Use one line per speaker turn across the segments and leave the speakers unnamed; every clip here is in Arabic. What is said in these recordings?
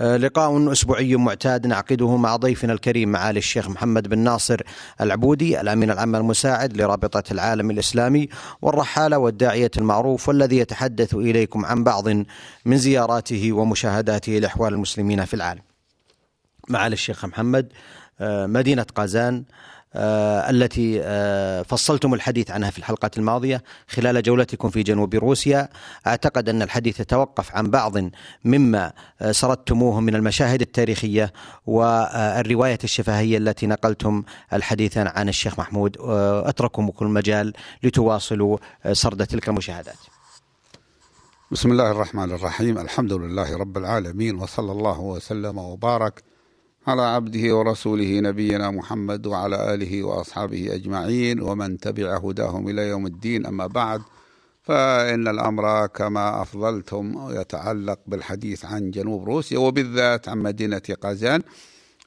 لقاء أسبوعي معتاد نعقده مع ضيفنا الكريم معالي الشيخ محمد بن ناصر العبودي الأمين العام المساعد لرابطة العالم الإسلامي والرحالة والداعية المعروف والذي يتحدث إليكم عن بعض من زياراته ومشاهداته لأحوال المسلمين في العالم. معالي الشيخ محمد آه، مدينة قازان آه، التي آه، فصلتم الحديث عنها في الحلقات الماضية خلال جولتكم في جنوب روسيا. أعتقد أن الحديث يتوقف عن بعض مما آه، سردتموه من المشاهد التاريخية والرواية الشفهية التي نقلتم الحديث عن الشيخ محمود. أترككم كل مجال لتواصلوا سرد تلك المشاهدات.
بسم الله الرحمن الرحيم. الحمد لله رب العالمين وصلى الله وسلم وبارك على عبده ورسوله نبينا محمد وعلى آله وأصحابه أجمعين ومن تبع هداهم إلى يوم الدين. أما بعد فإن الأمر كما أفضلتم يتعلق بالحديث عن جنوب روسيا وبالذات عن مدينة قازان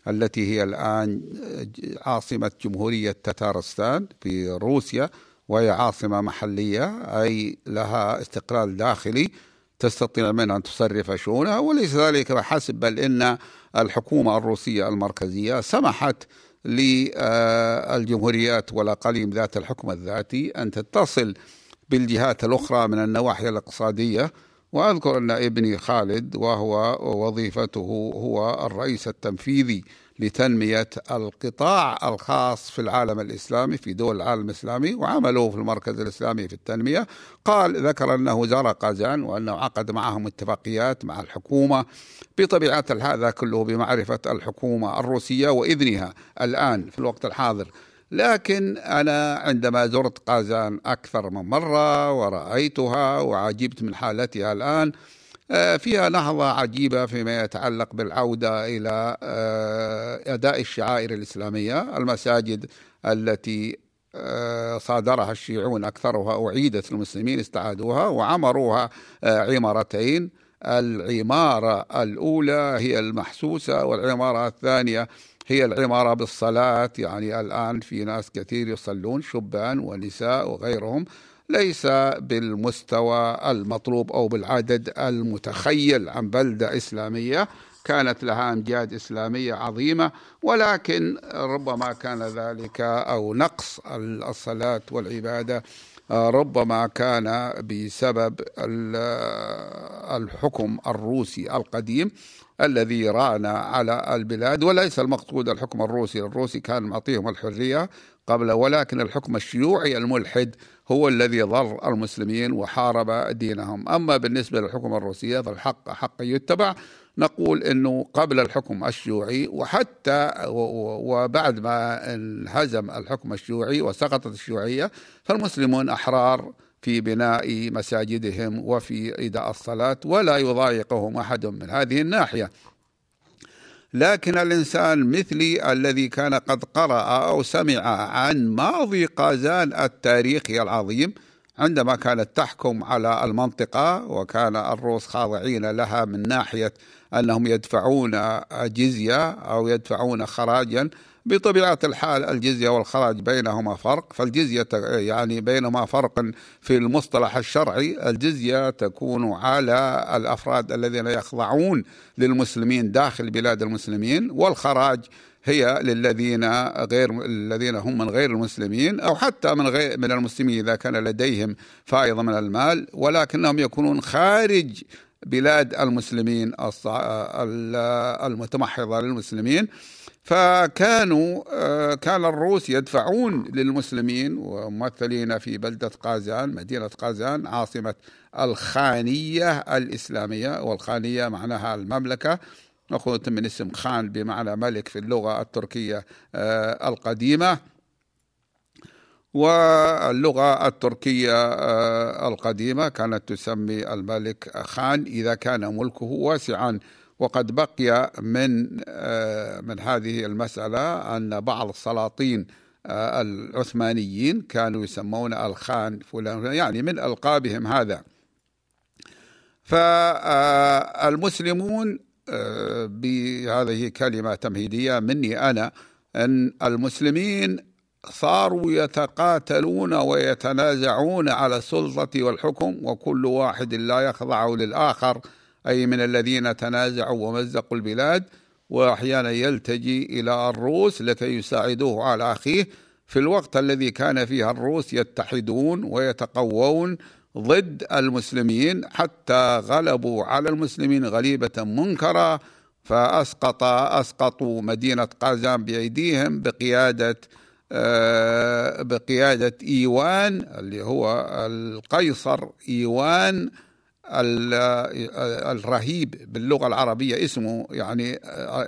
التي هي الآن عاصمة جمهورية تتارستان في روسيا وهي عاصمة محلية أي لها استقلال داخلي تستطيع منها أن تصرف شؤونها وليس ذلك فحسب بل إن الحكومة الروسية المركزية سمحت للجمهوريات والأقاليم ذات الحكم الذاتي أن تتصل بالجهات الأخرى من النواحي الاقتصادية. وأذكر أن ابني خالد وهو وظيفته هو الرئيس التنفيذي لتنمية القطاع الخاص في العالم الإسلامي في دول العالم الإسلامي وعمله في المركز الإسلامي في التنمية. قال ذكر أنه زار قازان وأنه عقد معهم اتفاقيات مع الحكومة بطبيعة هذا كله بمعرفة الحكومة الروسية وإذنها الآن في الوقت الحاضر. لكن أنا عندما زرت قازان أكثر من مرة ورأيتها وعجبت من حالتها الآن فيها نهضة عجيبة فيما يتعلق بالعودة إلى آه، أداء الشعائر الإسلامية المساجد التي آه، صادرها الشيعون أكثرها أعيدت للمسلمين استعادوها وعمروها عمارتين. العمارة الأولى هي المحسوسة والعمارة الثانية هي العمارة بالصلاة. يعني الآن في ناس كثير يصلون شبان ونساء وغيرهم. ليس بالمستوى المطلوب أو بالعدد المتخيل عن بلدة إسلامية. كانت لها أمجاد إسلامية عظيمة ولكن ربما كان ذلك أو نقص الصلاة والعبادة ربما كان بسبب الحكم الروسي القديم. الذي ران على البلاد وليس المقصود الحكم الروسي. الروسي كان معطيهم الحرية قبل ولكن الحكم الشيوعي الملحد هو الذي ضر المسلمين وحارب دينهم. أما بالنسبة للحكومة الروسية فالحق حق يتبع. نقول أنه قبل الحكم الشيوعي وحتى وبعد ما انهزم الحكم الشيوعي وسقطت الشيوعية فالمسلمون أحرار في بناء مساجدهم وفي إداء الصلاة ولا يضايقهم أحد من هذه الناحية. لكن الإنسان مثلي الذي كان قد قرأ أو سمع عن ماضي قازان التاريخي العظيم عندما كانت تحكم على المنطقة وكان الروس خاضعين لها من ناحية أنهم يدفعون جزية أو يدفعون خراجا بطبيعة الحال الجزية والخراج بينهما فرق فالجزية يعني بينهما فرق في المصطلح الشرعي. الجزية تكون على الأفراد الذين يخضعون للمسلمين داخل بلاد المسلمين والخراج هي للذين غير الذين هم من غير المسلمين أو حتى من غير من المسلمين إذا كان لديهم فائضة من المال ولكنهم يكونون خارج بلاد المسلمين المتمحضة للمسلمين. فكانوا آه، كان الروس يدفعون للمسلمين وممثلين في بلدة قازان مدينة قازان عاصمة الخانية الإسلامية والخانية معناها المملكة. مأخوذة من اسم خان بمعنى ملك في اللغة التركية آه، القديمة. واللغة التركية آه، القديمة كانت تسمي الملك خان إذا كان ملكه واسعا. وقد بقي من آه، من هذه المسألة أن بعض السلاطين آه، العثمانيين كانوا يسمون الخان فلان يعني من ألقابهم هذا. فالمسلمون آه، بهذه كلمة تمهيدية مني أنا أن المسلمين صاروا يتقاتلون ويتنازعون على السلطة والحكم وكل واحد لا يخضع للآخر. أي من الذين تنازعوا ومزقوا البلاد وأحيانا يلتجي إلى الروس لكي يساعدوه على أخيه. في الوقت الذي كان فيه الروس يتحدون ويتقوون ضد المسلمين حتى غلبوا على المسلمين غليبة منكرة فأسقط أسقطوا مدينة قازان بأيديهم بقيادة آه، بقيادة إيوان اللي هو القيصر إيوان. الرهيب باللغة العربية اسمه يعني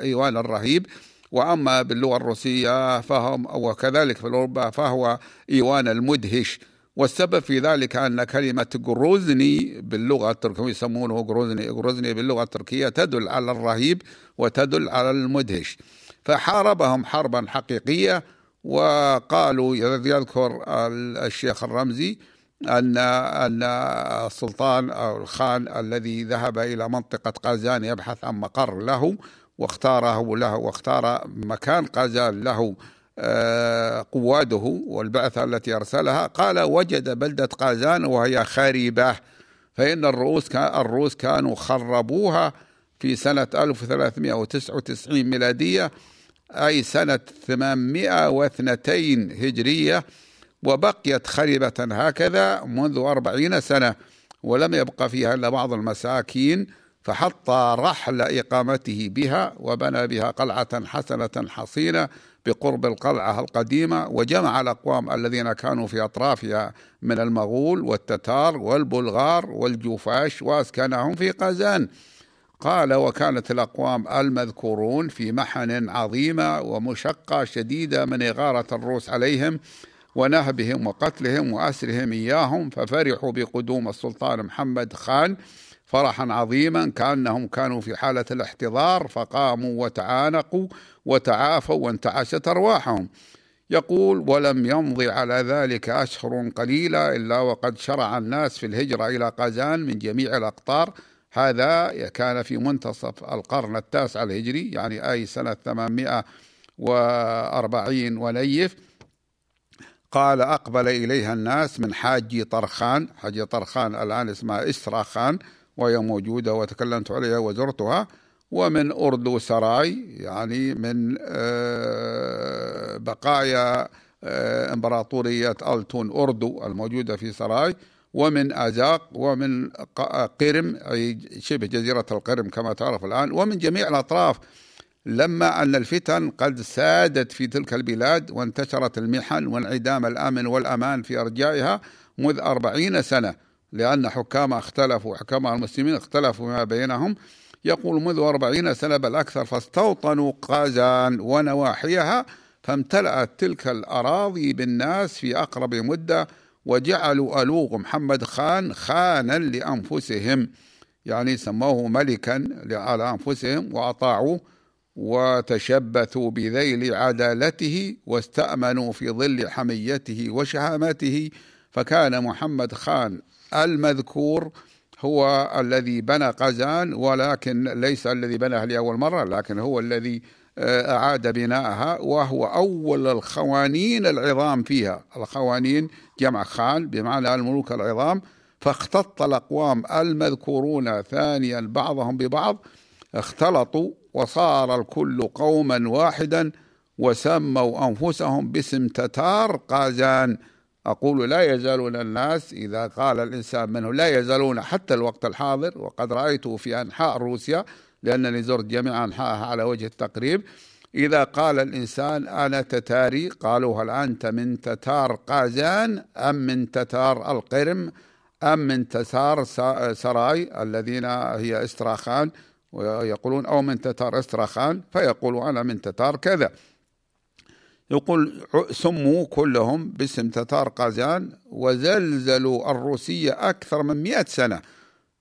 إيوان الرهيب. وأما باللغة الروسية فهم وكذلك في أوروبا فهو إيوان المدهش. والسبب في ذلك أن كلمة جروزني باللغة التركية يسمونه جروزني جروزني باللغة التركية تدل على الرهيب وتدل على المدهش. فحاربهم حربا حقيقية وقالوا يذكر الشيخ الرمزي أن أن السلطان أو الخان الذي ذهب إلى منطقة قازان يبحث عن مقر له واختاره له واختار مكان قازان له آه، قواده والبعثة التي أرسلها. قال وجد بلدة قازان وهي خريبة فإن الروس الروس كانوا خربوها في سنة 1399 ميلادية أي سنة 802 هجرية وبقيت خربة هكذا منذ أربعين سنة ولم يبق فيها إلا بعض المساكين فحط رحل إقامته بها وبنى بها قلعة حسنة حصينة بقرب القلعة القديمة وجمع الأقوام الذين كانوا في أطرافها من المغول والتتار والبلغار والجوفاش وأسكنهم في قازان. قال وكانت الأقوام المذكورون في محن عظيمة ومشقة شديدة من إغارة الروس عليهم ونهبهم وقتلهم وأسرهم إياهم ففرحوا بقدوم السلطان محمد خان فرحا عظيما كأنهم كانوا في حالة الاحتضار فقاموا وتعانقوا وتعافوا وانتعشت أرواحهم يقول ولم يمضي على ذلك أشهر قليلة إلا وقد شرع الناس في الهجرة إلى قازان من جميع الأقطار. هذا كان في منتصف القرن التاسع الهجري يعني أي سنة 840 ونيف قال أقبل إليها الناس من حاجي طرخان. حاجي طرخان الآن اسمها إسرا خان وهي موجودة وتكلمت عليها وزرتها. ومن أردو سراي يعني من آه، بقايا آه، إمبراطورية ألتون أردو الموجودة في سراي. ومن أزاق ومن قرم أي شبه جزيرة القرم كما تعرف الآن. ومن جميع الأطراف لما أن الفتن قد سادت في تلك البلاد وانتشرت المحن وانعدام الأمن والأمان في أرجائها منذ أربعين سنة لأن حكام اختلفوا حكام المسلمين اختلفوا ما بينهم. يقول منذ أربعين سنة بل أكثر فاستوطنوا قازان ونواحيها فامتلأت تلك الأراضي بالناس في أقرب مدة وجعلوا ألوغ محمد خان خانا لأنفسهم يعني سموه ملكا على أنفسهم وأطاعوه. وتشبثوا بذيل عدالته واستأمنوا في ظل حميته وشهامته. فكان محمد خان المذكور هو الذي بنى قزان ولكن ليس الذي بناها لأول مرة لكن هو الذي آه، أعاد بناءها وهو أول الخوانين العظام فيها. الخوانين جمع خان بمعنى الملوك العظام فاختط الأقوام المذكورون ثانيا بعضهم ببعض اختلطوا وصار الكل قوما واحدا وسموا أنفسهم باسم تتار قازان. أقول لا يزالون الناس إذا قال الإنسان منه لا يزالون حتى الوقت الحاضر وقد رأيته في أنحاء روسيا لأنني زرت جميع أنحائها على وجه التقريب. إذا قال الإنسان أنا تتاري قالوا هل أنت من تتار قازان أم من تتار القرم أم من تتار سراي الذين هي إستراخان. ويقولون أو من تتار إستراخان فيقول أنا من تتار كذا. يقول سموا كلهم باسم تتار قازان وزلزلوا الروسية أكثر من مئة سنة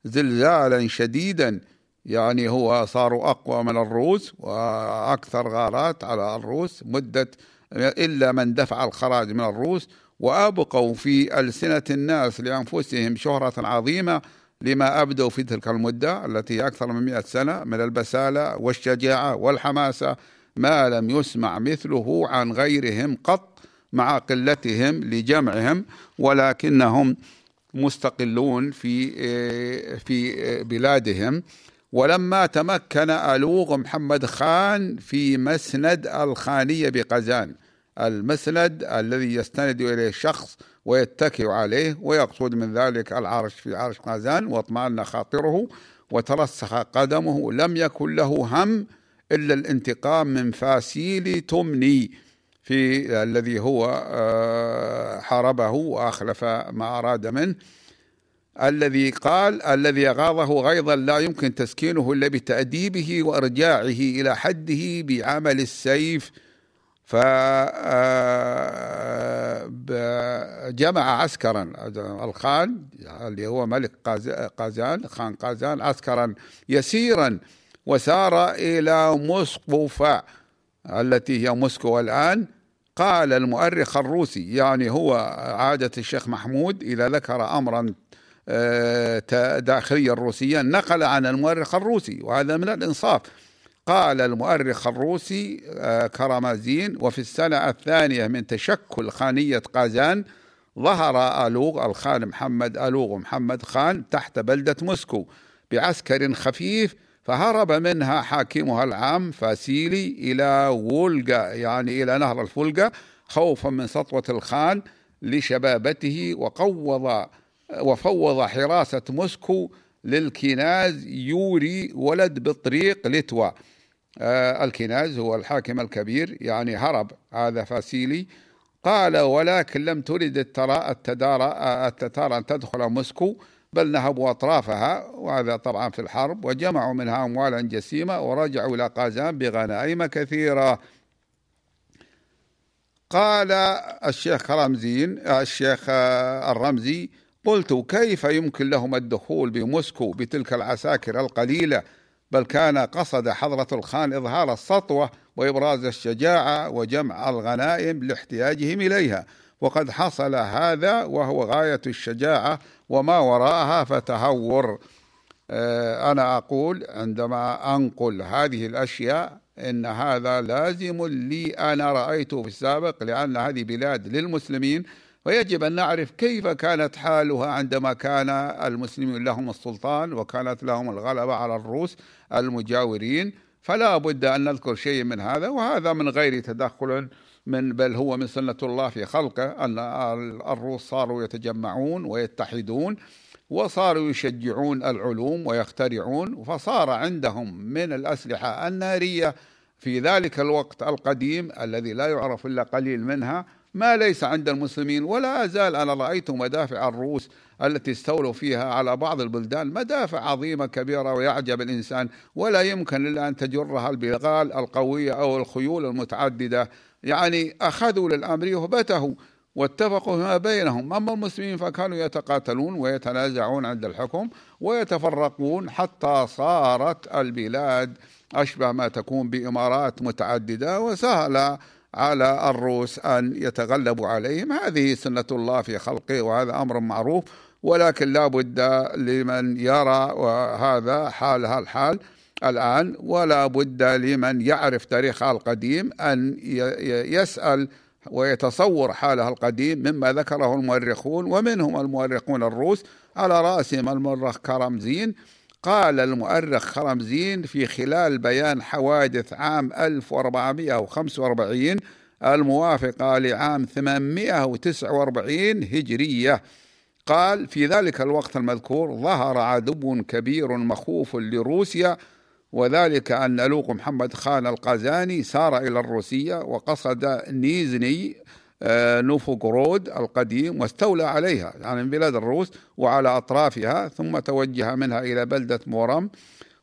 زلزالا شديدا يعني هو صاروا أقوى من الروس وأكثر غارات على الروس مدة إلا من دفع الخراج من الروس وأبقوا في ألسنة الناس لأنفسهم شهرة عظيمة لما أبدوا في تلك المدة التي أكثر من مئة سنة من البسالة والشجاعة والحماسة ما لم يسمع مثله عن غيرهم قط مع قلتهم لجمعهم ولكنهم مستقلون في في بلادهم. ولما تمكن ألوغ محمد خان في مسند الخانية بقزان المسند الذي يستند إليه الشخص ويتكئ عليه ويقصد من ذلك العرش في عرش قازان واطمأن خاطره وترسخ قدمه. لم يكن له هم إلا الانتقام من فاسيل تمني في الذي هو آه، حاربه وأخلف ما أراد منه. الذي قال الذي غاضه غيظا لا يمكن تسكينه إلا بتأديبه وإرجاعه إلى حده بعمل السيف. فجمع آه، عسكرا. الخان اللي هو ملك قازان خان قازان عسكرا يسيرا وسار إلى مسقفة التي هي موسكو الآن. قال المؤرخ الروسي يعني هو عادة الشيخ محمود إذا ذكر أمرا آه، داخليا روسيا نقل عن المؤرخ الروسي وهذا من الإنصاف. قال المؤرخ الروسي آه، كرامازين وفي السنة الثانية من تشكل خانية قازان ظهر ألوغ الخان محمد ألوغ محمد خان تحت بلدة موسكو بعسكر خفيف فهرب منها حاكمها العام فاسيلي إلى وولجا يعني إلى نهر الفولجا خوفا من سطوة الخان لشبابته وقوض وفوض حراسة موسكو للكناز يوري ولد بطريق لتوا. الكناز هو الحاكم الكبير يعني هرب هذا فاسيلي. قال ولكن لم ترد التتار التتار أن تدخل موسكو بل نهبوا أطرافها وهذا طبعا في الحرب وجمعوا منها أموالا جسيمة ورجعوا إلى قازان بغنائم كثيرة. قال الشيخ رمزين الشيخ الرمزي قلت كيف يمكن لهم الدخول بموسكو بتلك العساكر القليلة بل كان قصد حضرة الخان إظهار السطوة وإبراز الشجاعة وجمع الغنائم لاحتياجهم إليها. وقد حصل هذا وهو غاية الشجاعة وما وراءها فتهور. آه، أنا أقول عندما أنقل هذه الأشياء إن هذا لازم لي. أنا رأيته في السابق لأن هذه بلاد للمسلمين ويجب أن نعرف كيف كانت حالها عندما كان المسلمين لهم السلطان وكانت لهم الغلبة على الروس. المجاورين فلا بد أن نذكر شيء من هذا وهذا من غير تدخل من بل هو من سنة الله في خلقه أن الروس صاروا يتجمعون ويتحدون وصاروا يشجعون العلوم ويخترعون فصار عندهم من الأسلحة النارية في ذلك الوقت القديم الذي لا يعرف إلا قليل منها ما ليس عند المسلمين ولا أزال أنا رأيت مدافع الروس التي استولوا فيها على بعض البلدان مدافع عظيمة كبيرة ويعجب الإنسان ولا يمكن إلا أن تجرها البغال القوية أو الخيول المتعددة. يعني أخذوا للأمر يهبته واتفقوا فيما بينهم. أما المسلمين فكانوا يتقاتلون ويتنازعون عند الحكم ويتفرقون حتى صارت البلاد أشبه ما تكون بإمارات متعددة وسهل على الروس أن يتغلبوا عليهم. هذه سنة الله في خلقه وهذا أمر معروف. ولكن لا بد لمن يرى وهذا حالها الحال الآن ولا بد لمن يعرف تاريخها القديم أن يسأل ويتصور حالها القديم مما ذكره المؤرخون ومنهم المؤرخون الروس على رأسهم المؤرخ كرمزين. قال المؤرخ خرمزين في خلال بيان حوادث عام 1445 الموافقة لعام 849 هجرية. قال في ذلك الوقت المذكور ظهر عدو كبير مخوف لروسيا وذلك أن ألوق محمد خان القازاني سار إلى الروسية وقصد نيزني آه، نوفوغرود القديم واستولى عليها يعني من بلاد الروس وعلى أطرافها ثم توجه منها إلى بلدة مورم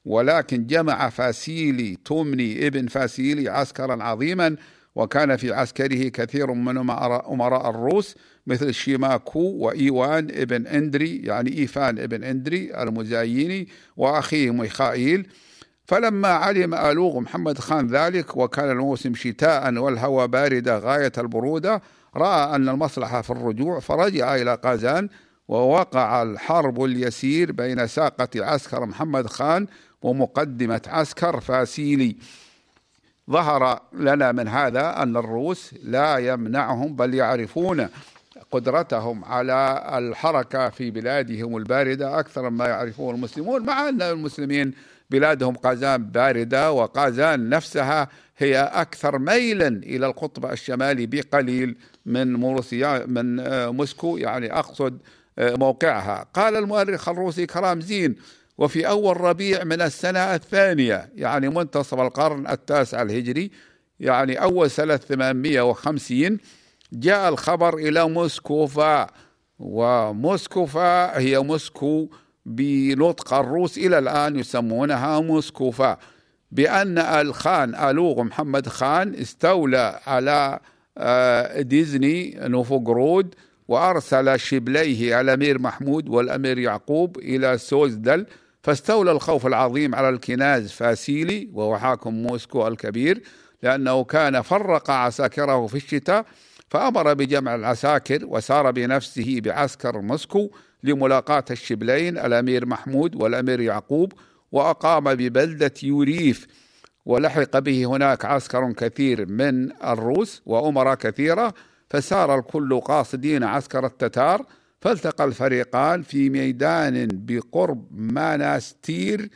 ولكن جمع فاسيلي تومني ابن فاسيلي عسكرا عظيما وكان في عسكره كثير من أمراء الروس مثل شيماكو وإيوان ابن إندري يعني إيفان ابن إندري المزايني وأخيه ميخائيل فلما علم آلوغ محمد خان ذلك وكان الموسم شتاء والهواء باردة غاية البرودة رأى أن المصلحة في الرجوع فرجع إلى قازان ووقع الحرب اليسير بين ساقة عسكر محمد خان ومقدمة عسكر فاسيلي. ظهر لنا من هذا أن الروس لا يمنعهم بل يعرفون قدرتهم على الحركة في بلادهم الباردة أكثر مما يعرفه المسلمون مع أن المسلمين بلادهم قازان باردة وقازان نفسها هي أكثر ميلا إلى القطب الشمالي بقليل من موروسيا من آه، موسكو. يعني أقصد آه، موقعها. قال المؤرخ الروسي كرامزين وفي أول ربيع من السنة الثانية يعني منتصف القرن التاسع الهجري يعني أول سنة 850 جاء الخبر إلى موسكوفا وموسكوفا هي موسكو بنطق الروس إلى الآن يسمونها موسكوفا بأن الخان ألوغ محمد خان استولى على آه، نيجني نوفوغرود وأرسل شبليه الأمير محمود والأمير يعقوب إلى سوزدل فاستولى الخوف العظيم على الكناز فاسيلي وهو حاكم موسكو الكبير لأنه كان فرق عساكره في الشتاء فأمر بجمع العساكر وسار بنفسه بعسكر موسكو لملاقاة الشبلين الأمير محمود والأمير يعقوب وأقام ببلدة يوريف. ولحق به هناك عسكر كثير من الروس وأمراء كثيرة فسار الكل قاصدين عسكر التتار. فالتقى الفريقان في ميدان بقرب ماناستير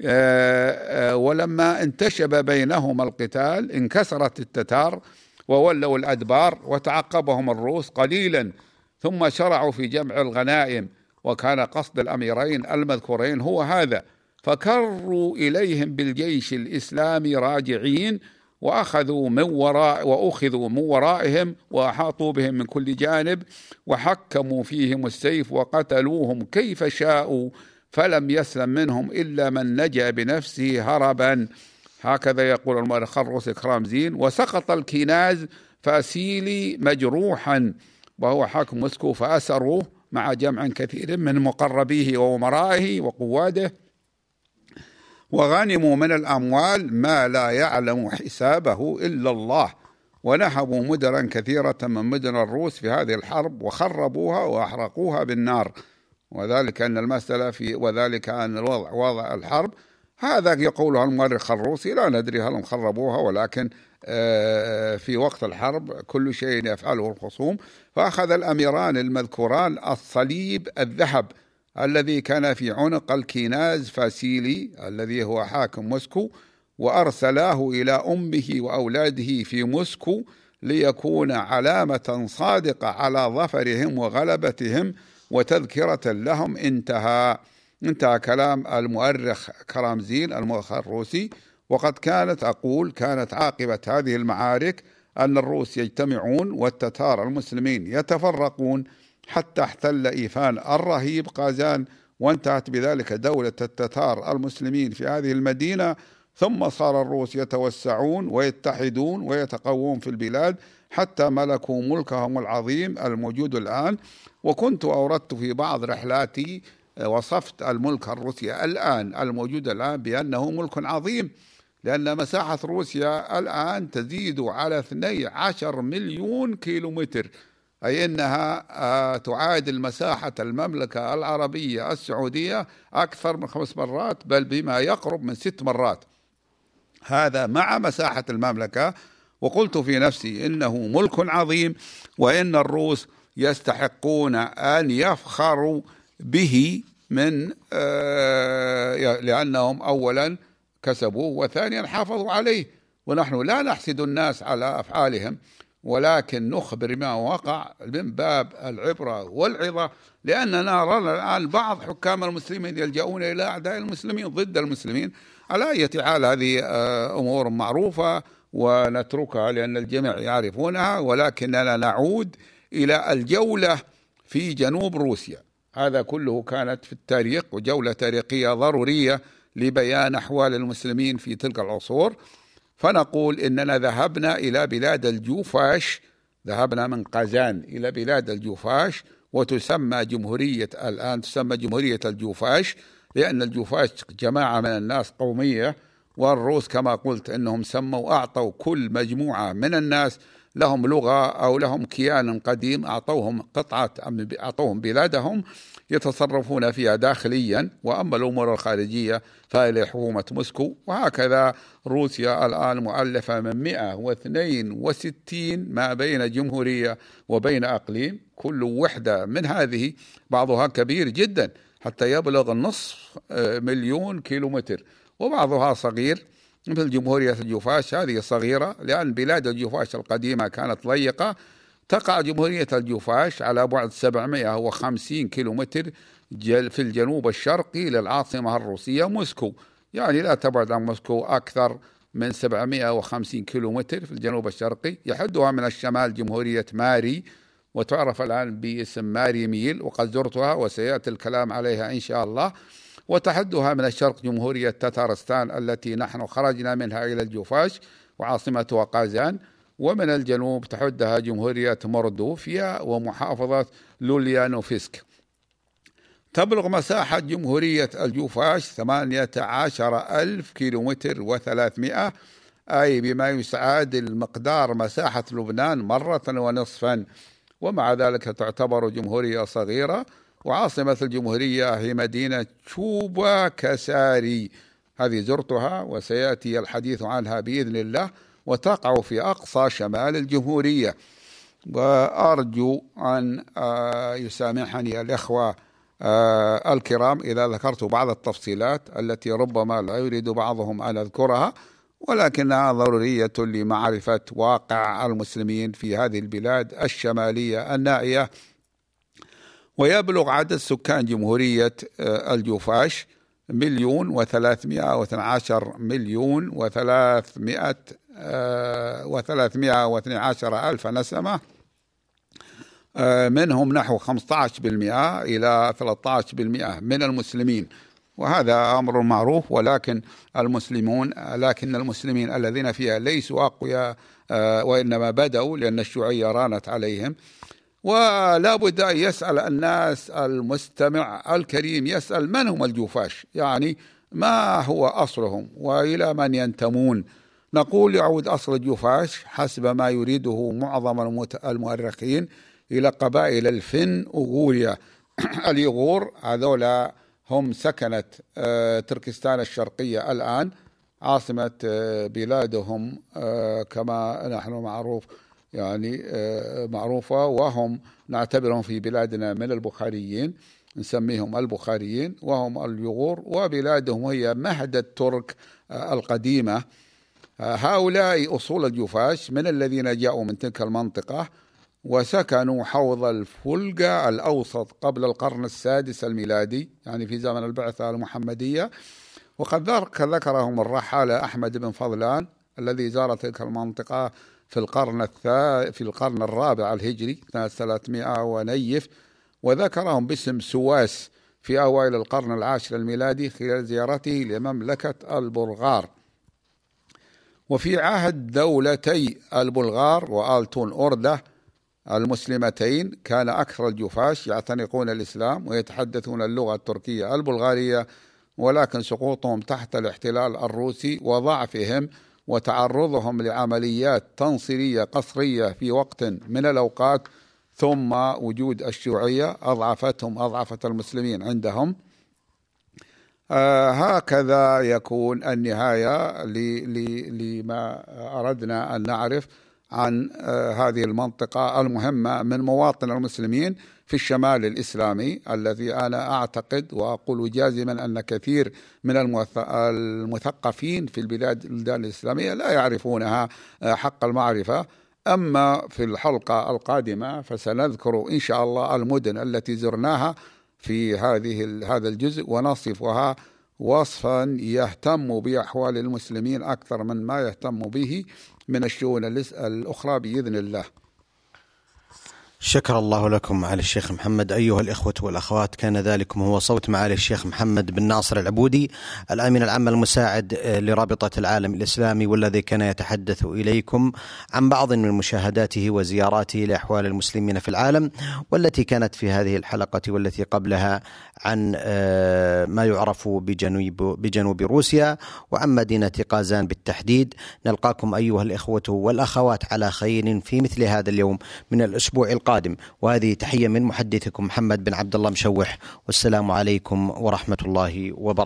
آه، آه، ولما انتشب بينهما القتال انكسرت التتار وولوا الأدبار وتعقبهم الروس قليلا ثم شرعوا في جمع الغنائم. وكان قصد الأميرين المذكورين هو هذا فكروا إليهم بالجيش الإسلامي راجعين وأخذوا من وراء وأخذوا من ورائهم وأحاطوا بهم من كل جانب وحكموا فيهم السيف وقتلوهم كيف شاءوا فلم يسلم منهم إلا من نجا بنفسه هربا. هكذا يقول المؤرخ الروسي كرام زين وسقط الكناز فاسيلي مجروحا وهو حاكم موسكو فأسروه مع جمع كثير من مقربيه وأمرائه وقواده وغنموا من الأموال ما لا يعلم حسابه إلا الله ونهبوا مدرا كثيرة من مدن الروس في هذه الحرب وخربوها وأحرقوها بالنار. وذلك أن المسألة في وذلك أن الوضع وضع الحرب هذا يقوله المؤرخ الروسي لا ندري هل خربوها ولكن آه، في وقت الحرب كل شيء يفعله الخصوم. فأخذ الأميران المذكوران الصليب الذهب الذي كان في عنق الكيناز فاسيلي الذي هو حاكم موسكو وأرسلاه إلى أمه وأولاده في موسكو ليكون علامة صادقة على ظفرهم وغلبتهم وتذكرة لهم انتهى. انتهى كلام المؤرخ كرامزين المؤرخ الروسي. وقد كانت أقول كانت عاقبة هذه المعارك أن الروس يجتمعون والتتار المسلمين يتفرقون حتى احتل إيفان الرهيب قازان وانتهت بذلك دولة التتار المسلمين في هذه المدينة. ثم صار الروس يتوسعون ويتحدون ويتقوون في البلاد حتى ملكوا ملكهم العظيم الموجود الآن. وكنت أوردت في بعض رحلاتي وصفت الملك الروسي الآن الموجود الآن بأنه ملك عظيم لأن مساحة روسيا الآن تزيد على 12 مليون كيلومتر أي أنها آه، تعادل مساحة المملكة العربية السعودية أكثر من خمس مرات بل بما يقرب من ست مرات. هذا مع مساحة المملكة. وقلت في نفسي إنه ملك عظيم وإن الروس يستحقون أن يفخروا به من آه، لأنهم أولا كسبوا وثانيا حافظوا عليه. ونحن لا نحسد الناس على أفعالهم ولكن نخبر ما وقع من باب العبرة والعظة لأننا نرى الآن بعض حكام المسلمين يلجؤون إلى أعداء المسلمين ضد المسلمين. على أي حال هذه آه، أمور معروفة ونتركها لأن الجميع يعرفونها ولكننا نعود إلى الجولة في جنوب روسيا. هذا كله كانت في التاريخ وجولة تاريخية ضرورية لبيان أحوال المسلمين في تلك العصور. فنقول إننا ذهبنا إلى بلاد الجوفاش ذهبنا من قازان إلى بلاد الجوفاش وتسمى جمهورية الآن تسمى جمهورية الجوفاش لأن الجوفاش جماعة من الناس قومية والروس كما قلت أنهم سموا أعطوا كل مجموعة من الناس لهم لغة أو لهم كيان قديم أعطوهم قطعة أعطوهم بلادهم يتصرفون فيها داخليا وأما الأمور الخارجية فهي حكومة موسكو. وهكذا روسيا الآن مؤلفة من 162 ما بين جمهورية وبين أقليم. كل وحدة من هذه بعضها كبير جدا حتى يبلغ نصف آه، مليون كيلومتر وبعضها صغير. مثل جمهورية الجوفاش هذه صغيرة لأن بلاد الجوفاش القديمة كانت ضيقة. تقع جمهورية الجوفاش على بعد 750 كيلومتر في الجنوب الشرقي للعاصمة الروسية موسكو. يعني لا تبعد عن موسكو أكثر من 750 كيلومتر في الجنوب الشرقي. يحدها من الشمال جمهورية ماري وتعرف الآن باسم ماري ميل وقد زرتها وسيأتي الكلام عليها إن شاء الله. وتحدها من الشرق جمهورية تتارستان التي نحن خرجنا منها إلى الجوفاش وعاصمتها قازان ومن الجنوب تحدها جمهورية مردوفيا ومحافظة لوليانوفسك. تبلغ مساحة جمهورية الجوفاش 18 ألف كيلومتر وثلاثمائة أي بما يساعد المقدار مساحة لبنان مرة ونصفا. ومع ذلك تعتبر جمهورية صغيرة وعاصمة الجمهورية هي مدينة شوبا كساري. هذه زرتها وسيأتي الحديث عنها بإذن الله وتقع في أقصى شمال الجمهورية. وأرجو أن آه، يسامحني الإخوة آه، الكرام إذا ذكرت بعض التفصيلات التي ربما لا يريد بعضهم أن أذكرها ولكنها ضرورية لمعرفة واقع المسلمين في هذه البلاد الشمالية النائية. ويبلغ عدد سكان جمهورية آه، الجوفاش مليون وثلاثمائة واثنى عشر مليون وثلاثمائة آه، وثلاثمائة واثنى عشر ألف نسمة. آه، منهم نحو 15% إلى 13% من المسلمين. وهذا أمر معروف ولكن المسلمون لكن المسلمين الذين فيها ليسوا أقوياء وإنما بدأوا لأن الشيوعية رانت عليهم. ولا بد أن يسأل الناس المستمع الكريم يسأل من هم الجوفاش يعني ما هو أصلهم؟ وإلى من ينتمون؟ نقول يعود أصل الجوفاش حسب ما يريده معظم المؤرخين إلى قبائل الفن أغوريا اليغور هذولا هم سكنة آه، تركستان الشرقية الآن عاصمة آه، بلادهم آه، كما نحن معروف يعني آه، معروفة وهم نعتبرهم في بلادنا من البخاريين نسميهم البخاريين وهم اليغور وبلادهم هي مهد الترك آه، القديمة. آه، هؤلاء أصول الجفاش من الذين جاءوا من تلك المنطقة وسكنوا حوض الفلقة الأوسط قبل القرن السادس الميلادي يعني في زمن البعثة المحمدية. وقد ذكرهم الرحالة أحمد بن فضلان الذي زار تلك المنطقة في القرن الثا في القرن الرابع الهجري سنة 300 ونيف وذكرهم باسم سواس في أوائل القرن العاشر الميلادي خلال زيارته لمملكة البلغار. وفي عهد دولتي البلغار وآلتون أوردة المسلمتين كان أكثر الجفاش يعتنقون الإسلام ويتحدثون اللغة التركية البلغارية ولكن سقوطهم تحت الاحتلال الروسي وضعفهم وتعرضهم لعمليات تنصيرية قصرية في وقت من الأوقات ثم وجود الشيوعية أضعفتهم اضعفت المسلمين عندهم. آه هكذا يكون النهاية لما أردنا أن نعرف عن آه هذه المنطقة المهمة من مواطن المسلمين. في الشمال الإسلامي الذي أنا أعتقد وأقول جازما أن كثير من المثقفين في البلاد الإسلامية لا يعرفونها آه، حق المعرفة أما في الحلقة القادمة فسنذكر إن شاء الله المدن التي زرناها في هذه هذا الجزء ونصفها وصفا يهتم بأحوال المسلمين أكثر من ما يهتم به من الشؤون الأخرى بإذن الله.
شكر الله لكم معالي الشيخ محمد. أيها الإخوة والأخوات كان ذلكم هو صوت معالي الشيخ محمد بن ناصر العبودي الأمين العام المساعد آه، لرابطة العالم الإسلامي والذي كان يتحدث إليكم عن بعض من مشاهداته وزياراته لأحوال المسلمين في العالم والتي كانت في هذه الحلقة والتي قبلها عن ما يعرف بجنوب بجنوب روسيا وعن مدينة قازان بالتحديد. نلقاكم أيها الإخوة والأخوات على خير في مثل هذا اليوم من الأسبوع القادم. وهذه تحية من محدثكم محمد بن عبد الله مشوح. والسلام عليكم ورحمة الله وبركاته.